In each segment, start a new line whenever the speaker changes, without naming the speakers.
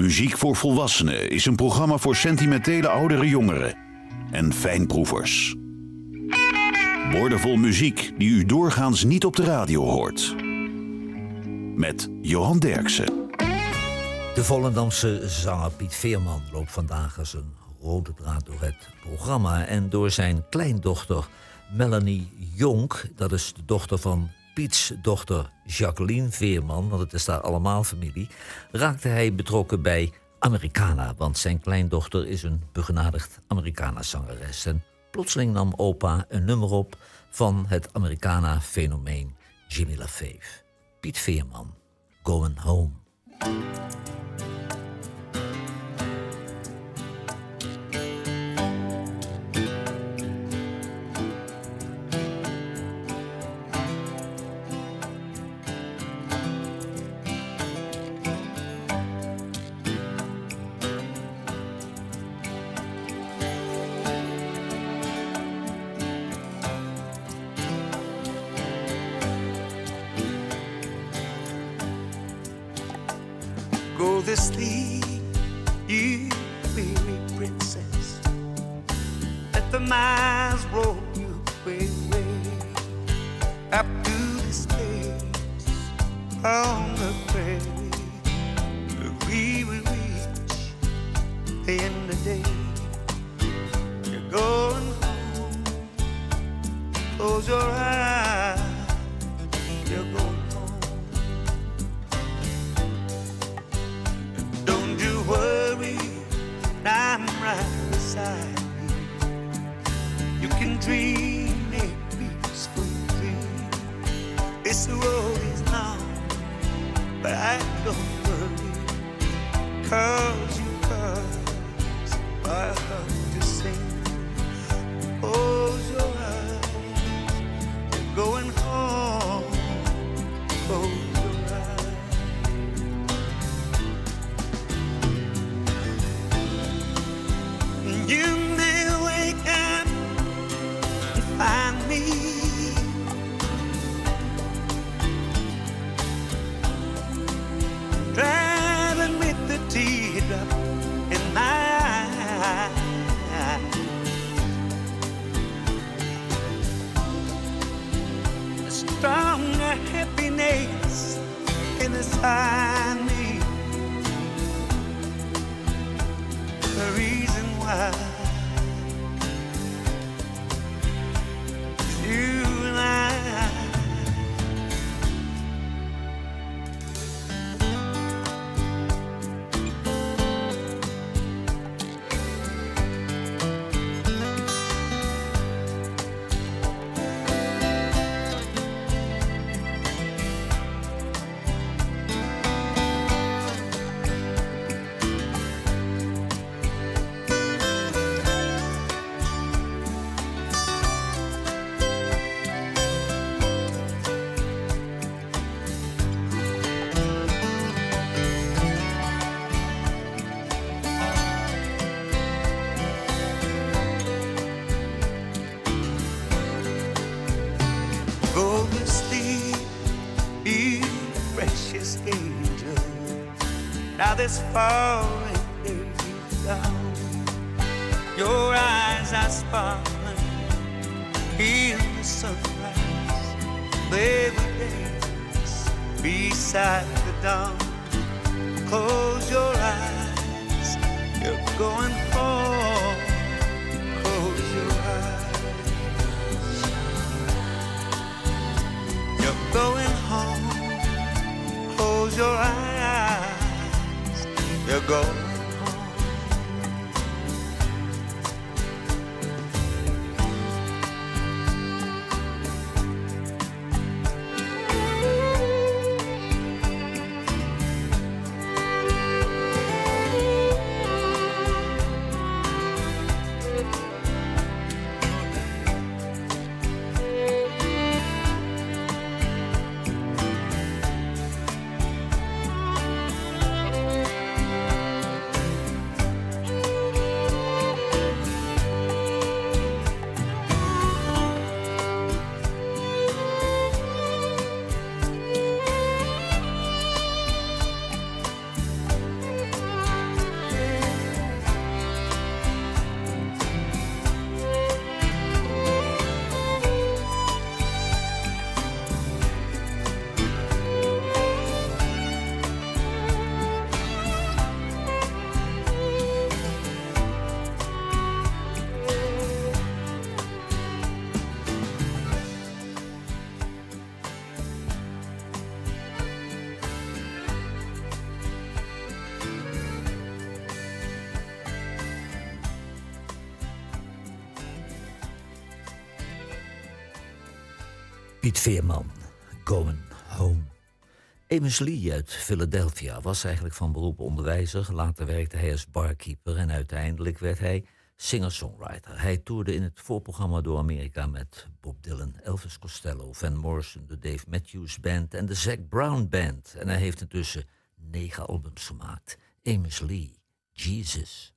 Muziek voor Volwassenen is een programma voor sentimentele oudere jongeren en fijnproevers. Woordenvol muziek die u doorgaans niet op de radio hoort. Met Johan Derksen.
De Volendamse zanger Piet Veerman loopt vandaag als een rode draad door het programma. En door zijn kleindochter Melanie Jonk, dat is de dochter van Piets dochter Jacqueline Veerman, want het is daar allemaal familie, raakte hij betrokken bij Americana. Want zijn kleindochter is een begenadigd Americana-zangeres. En plotseling nam opa een nummer op van het Americana-fenomeen Jimmy LaFave. Piet Veerman, Going Home.
End the day. You're going home. Close your eyes. This falling day is down. Your eyes are sparkling in the sunrise. They will dance beside the dawn.
Piet Veerman, Going Home. Amos Lee uit Philadelphia was eigenlijk van beroep onderwijzer. Later werkte hij als barkeeper en uiteindelijk werd hij singer-songwriter. Hij toerde in het voorprogramma door Amerika met Bob Dylan, Elvis Costello, Van Morrison, de Dave Matthews Band en de Zac Brown Band. En hij heeft intussen negen albums gemaakt. Amos Lee, Jesus.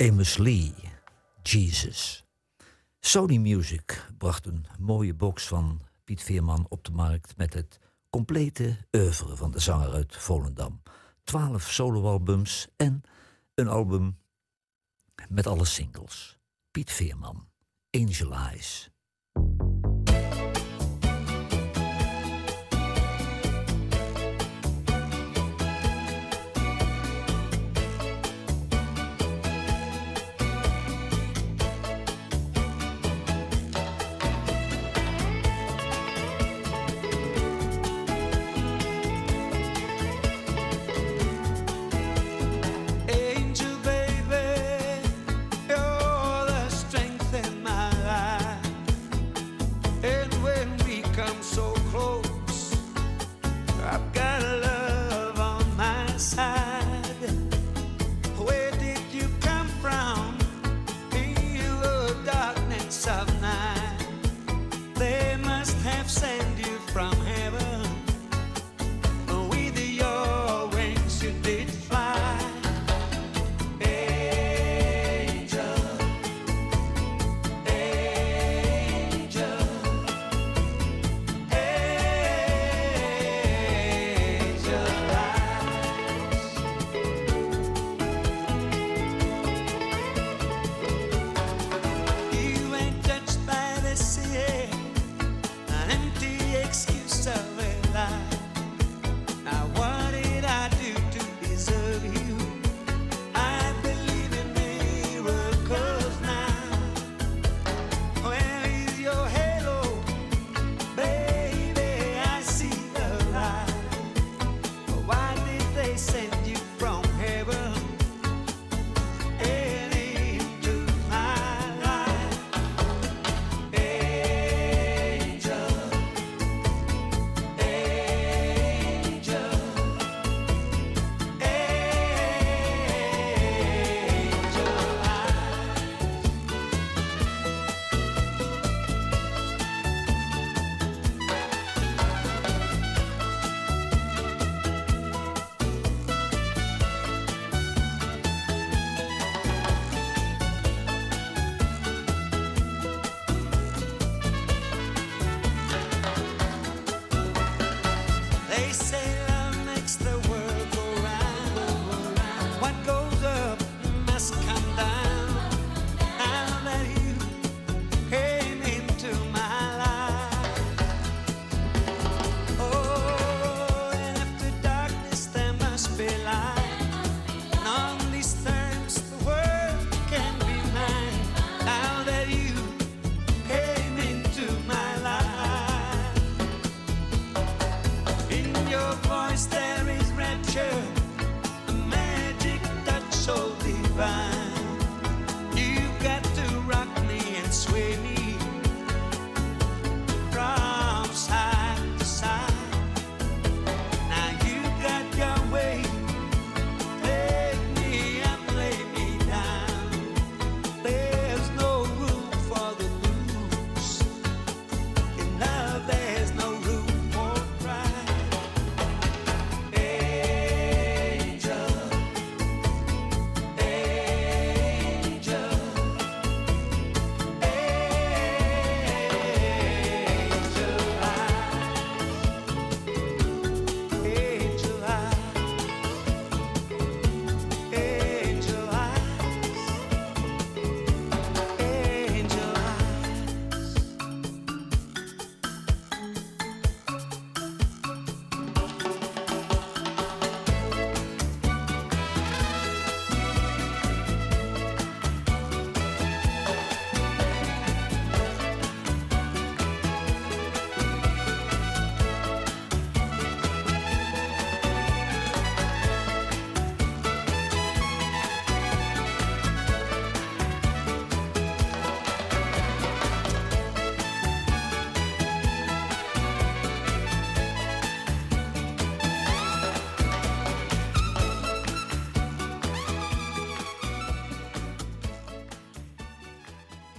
Amos Lee, Jesus. Sony Music bracht een mooie box van Piet Veerman op de markt met het complete oeuvre van de zanger uit Volendam. Twaalf soloalbums en een album met alle singles. Piet Veerman, Angel Eyes.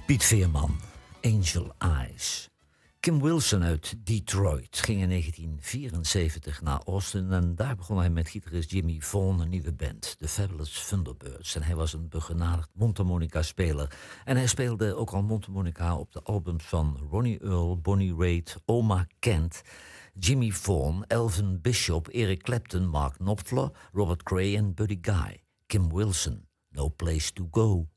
Piet Veerman, Angel Eyes. Kim Wilson uit Detroit ging in 1974 naar Austin en daar begon hij met gitarist Jimmy Vaughan een nieuwe band, The Fabulous Thunderbirds. En hij was een begenadigd mondharmonica-speler. En hij speelde ook al mondharmonica op de albums van Ronnie Earl, Bonnie Raitt, Oma Kent, Jimmy Vaughan, Elvin Bishop, Eric Clapton, Mark Knopfler, Robert Cray en Buddy Guy. Kim Wilson, No Place to Go.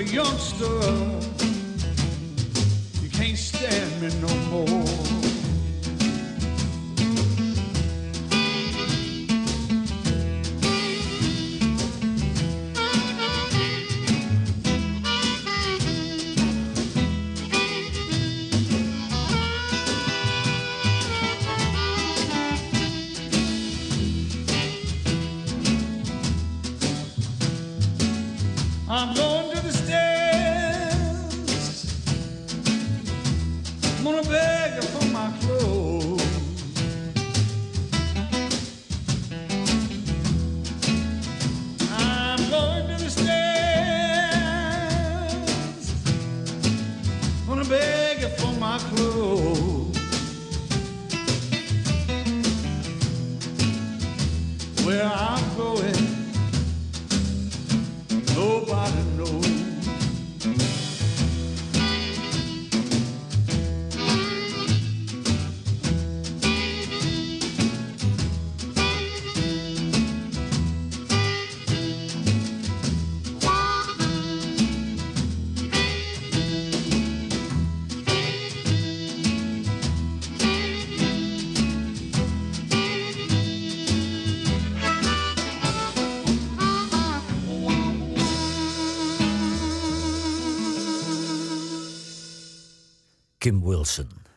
A youngster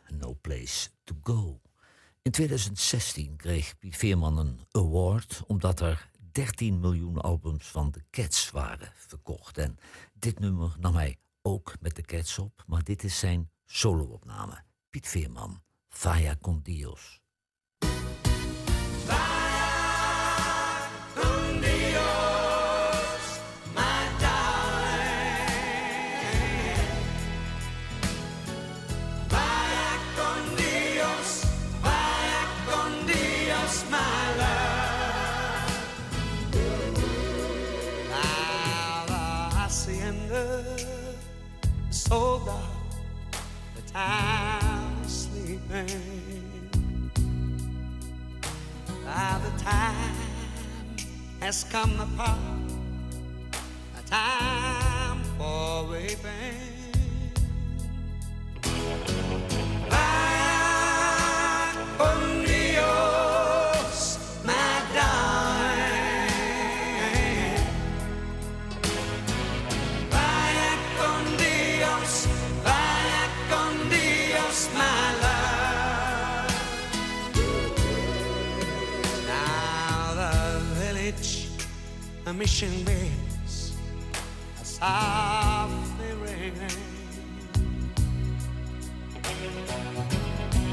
No
Place to Go. In 2016 kreeg Piet Veerman een award omdat er 13 miljoen albums van de Cats waren verkocht. En dit nummer nam hij ook met de Cats op, maar dit is zijn solo-opname. Piet Veerman, Vaya con Dios.
Child sleeping. By the time has come the part, a time for weeping. Mission bells, are softly ringing.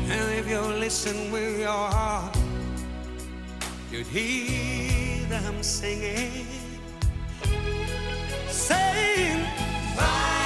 And if you listen with your heart, you'd hear them singing, saying, Vaya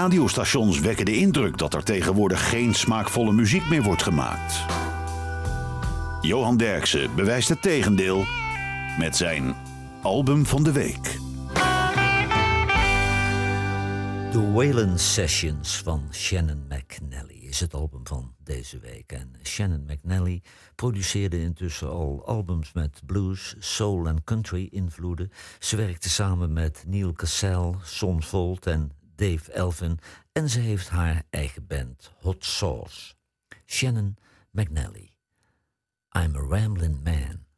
Radiostations wekken de indruk dat er tegenwoordig geen smaakvolle muziek meer wordt gemaakt. Johan Derksen bewijst het tegendeel met zijn album van de week.
The Wayland Sessions van Shannon McNally is het album van deze week. En Shannon McNally produceerde intussen al albums met blues, soul en country invloeden. Ze werkte samen met Neil Cassell, Son Volt en Dave Elvin. En ze heeft haar eigen band, Hot Sauce. Shannon McNally. I'm a Ramblin' Man.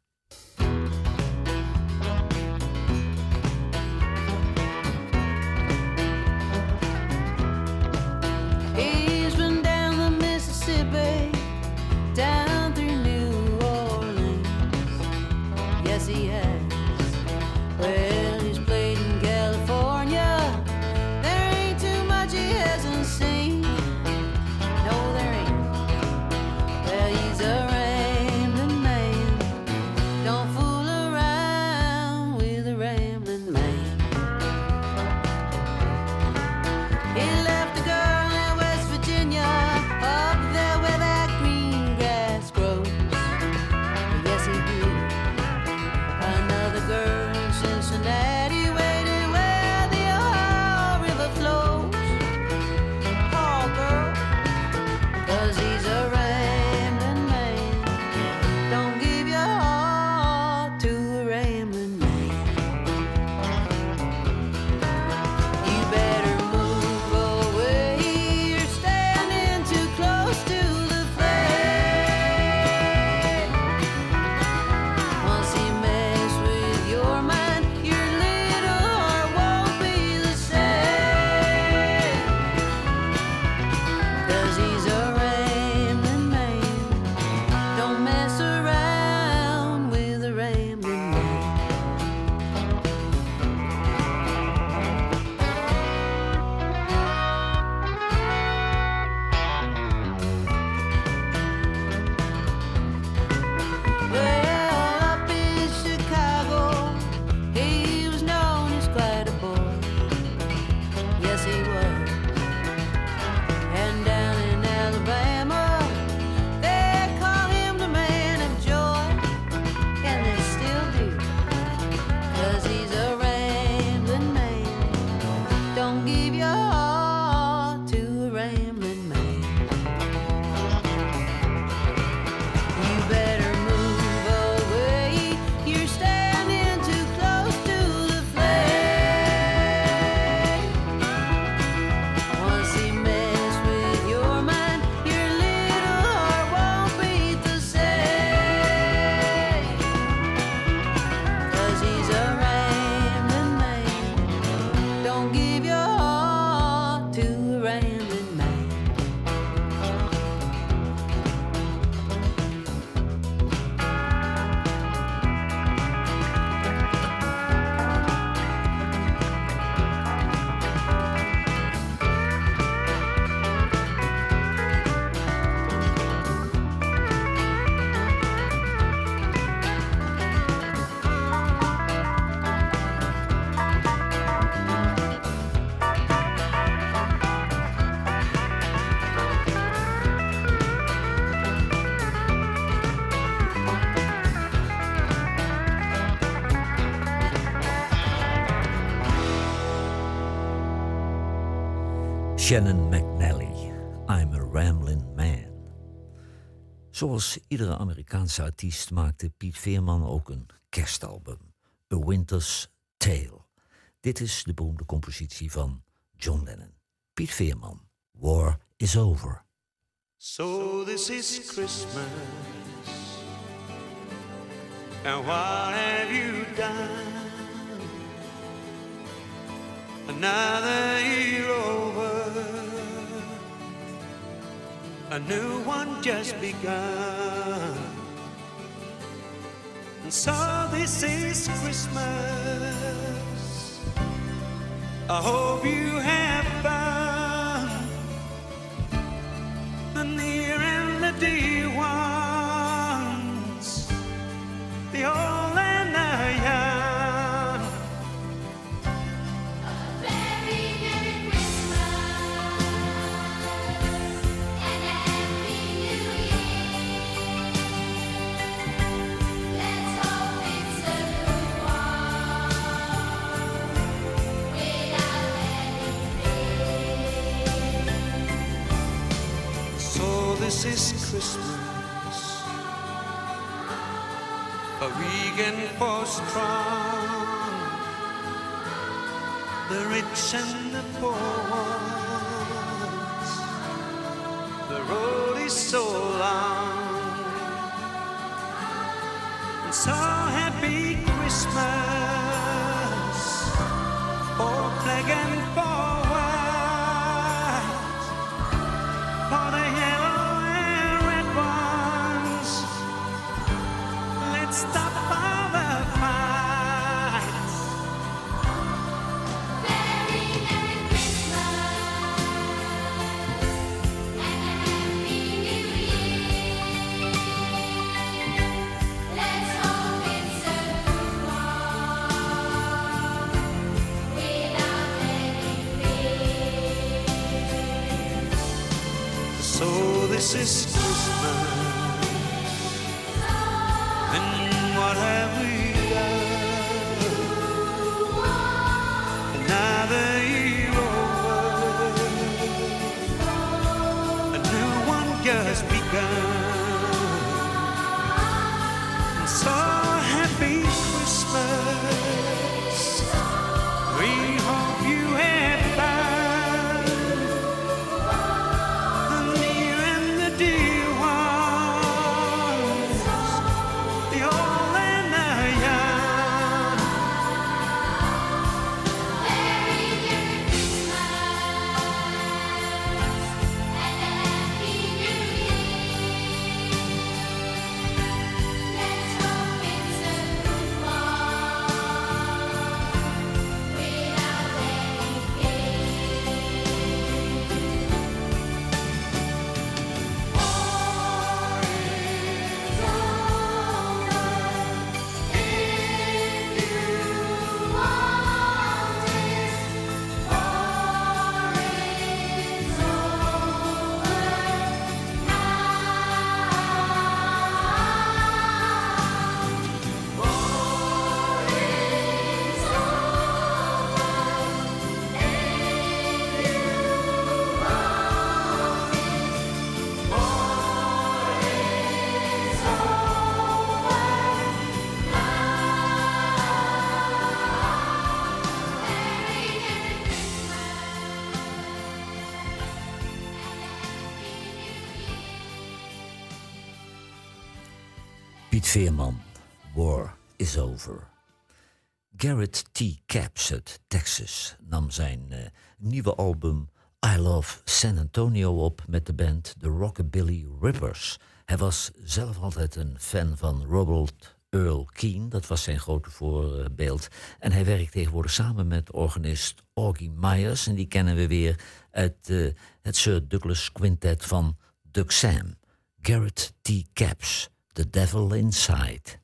Shannon McNally, I'm a Ramblin' Man. Zoals iedere Amerikaanse artiest maakte Piet Veerman ook een kerstalbum, A Winter's Tale. Dit is de beroemde compositie van John Lennon. Piet Veerman, War is Over.
So this is Christmas. And what have you done? Another year over. A new one just begun. And so this is Christmas. I hope you have fun the near and the dear ones, the old this is Christmas, a weekend for strong, the rich and the poor. The road is so long, and so happy Christmas. For black and this is
Veerman, War is Over. Garrett T. Capps uit Texas nam zijn eh, nieuwe album I Love San Antonio op met de band The Rockabilly Rippers. Hij was zelf altijd een fan van Robert Earl Keen, dat was zijn grote voorbeeld. En hij werkt tegenwoordig samen met organist Augie Myers. En die kennen we weer uit eh, het Sir Douglas Quintet van Duck Sam. Garrett T. Caps. The Devil Inside.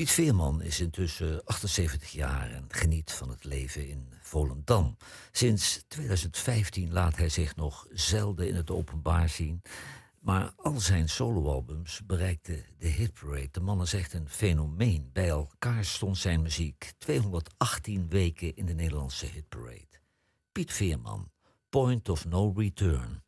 Piet Veerman is intussen 78 jaar en geniet van het leven in Volendam. Sinds 2015 laat hij zich nog zelden in het openbaar zien. Maar al zijn soloalbums bereikten de hitparade. De man is echt een fenomeen. Bij elkaar stond zijn muziek 218 weken in de Nederlandse hitparade. Piet Veerman, Point of No Return.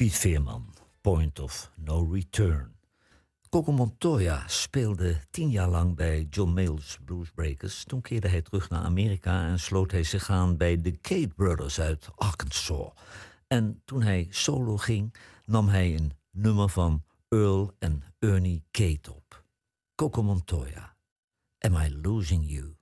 Piet Veerman, Point of No Return. Coco Montoya speelde tien jaar lang bij John Mayles Bluesbreakers. Toen keerde hij terug naar Amerika en sloot hij zich aan bij de Kate Brothers uit Arkansas. En toen hij solo ging, nam hij een nummer van Earl en Ernie Kate op. Coco Montoya, Am I Losing You?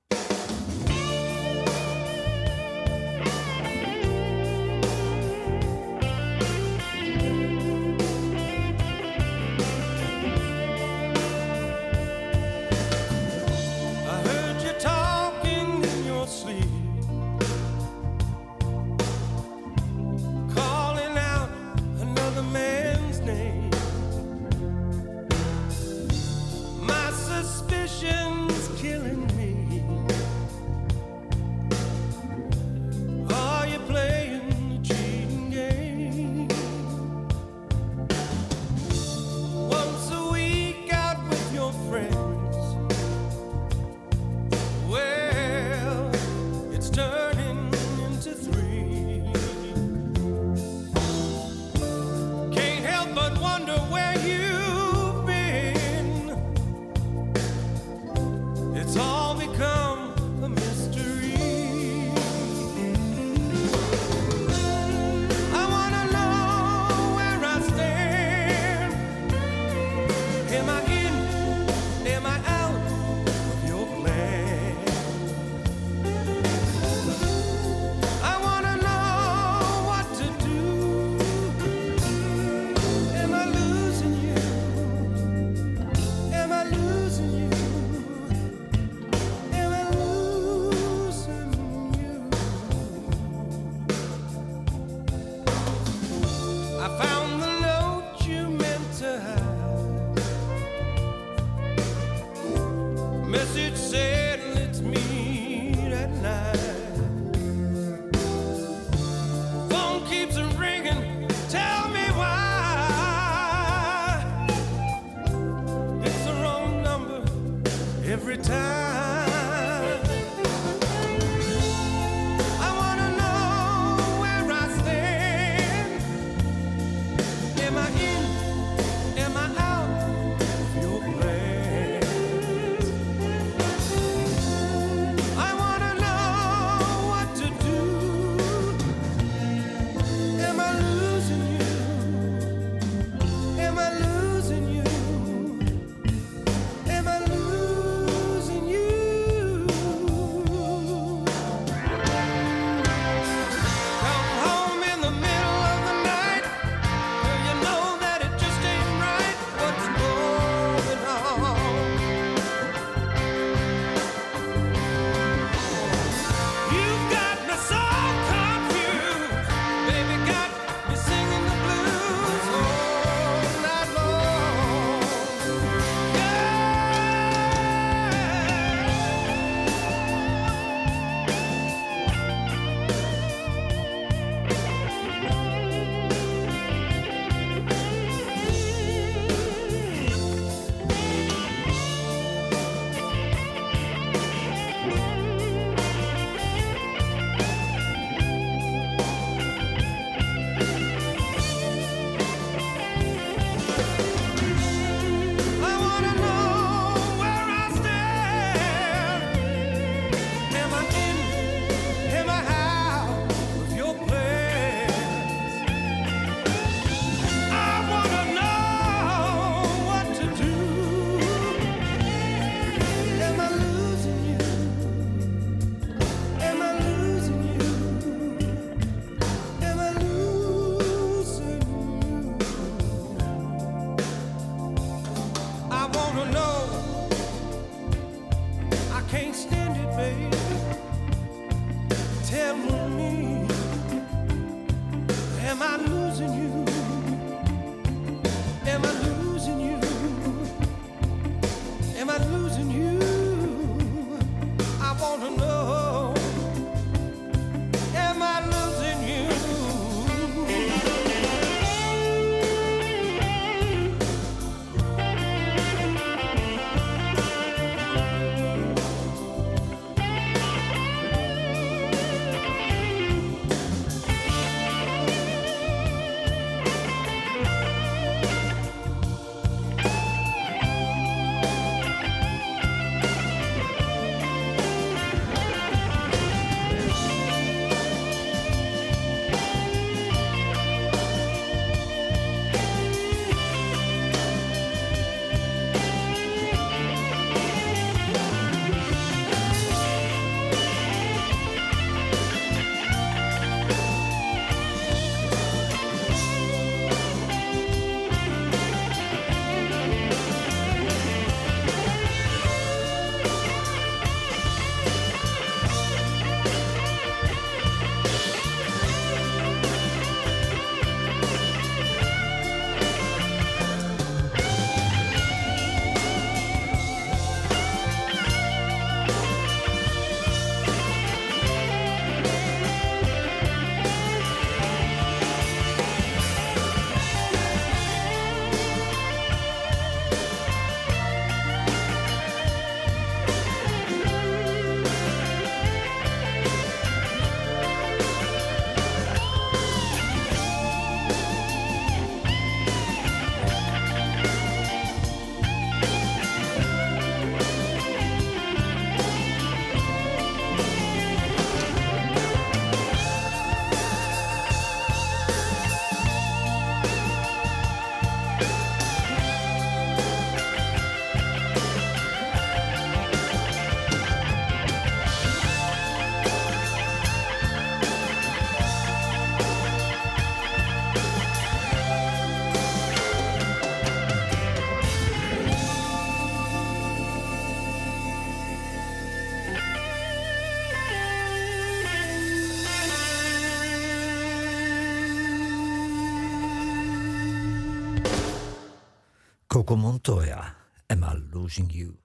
Am I Losing You?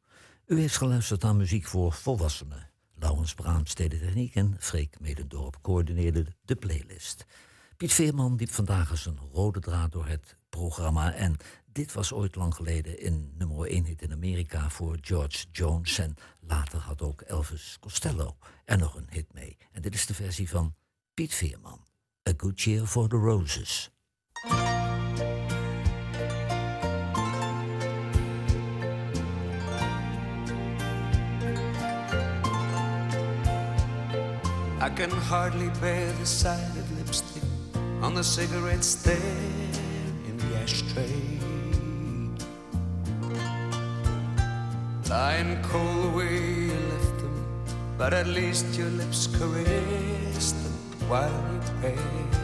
U heeft geluisterd naar muziek voor volwassenen. Laurens Braams deed en Freek Medendorp coördineerde de playlist. Piet Veerman liep vandaag als een rode draad door het programma. En dit was ooit lang geleden een nummer 1 hit in Amerika voor George Jones. En later had ook Elvis Costello er nog een hit mee. En dit is de versie van Piet Veerman. A Good Year for the Roses.
I can hardly bear the sight of lipstick on the cigarette stand in the ashtray. Lying cold the way you left them, but at least your lips caressed them while you pecked.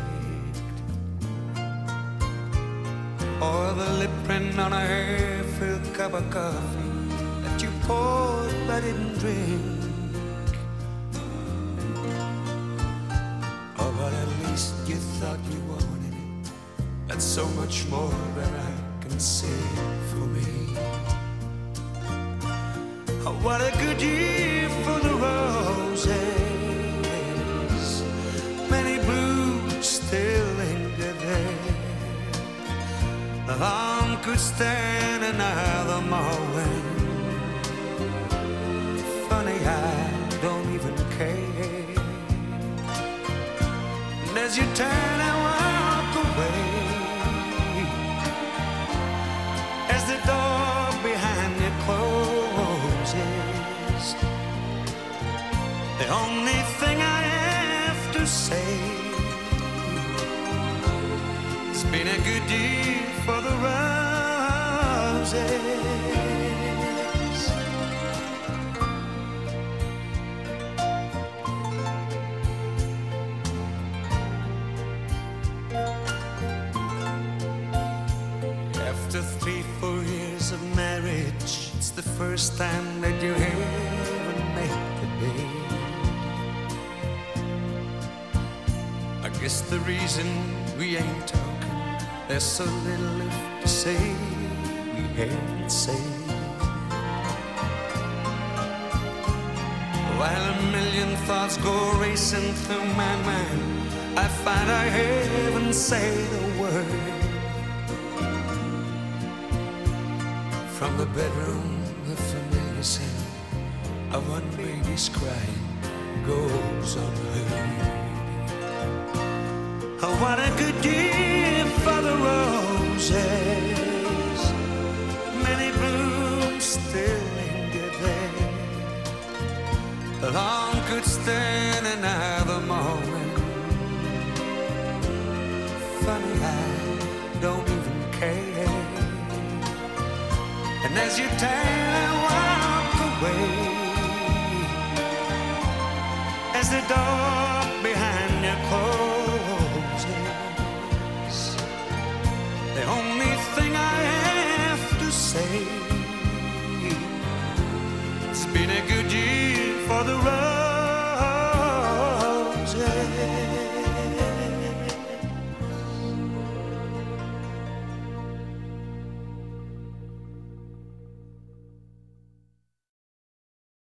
Or the lip print on a half-filled cup of coffee that you poured but didn't drink. Least you thought you wanted it. That's so much more than I can say for me. Oh, what a good year for the roses. Many blues still linger there. The lawn could stand another morning. Funny, I as you turn and walk away, as the door behind you closes, the only thing I have to say it's been a good year for the roses. Marriage, it's the first time that you haven't made the bed. I guess the reason we ain't talking, there's so little left to say we haven't said. While a million thoughts go racing through my mind, I find I haven't said a word. From the bedroom, the familiar sound of one baby's crying goes unheard. Oh, what a good year for the roses. Many blooms still linger there. The lawn could stand another as you turn and walk away, as the door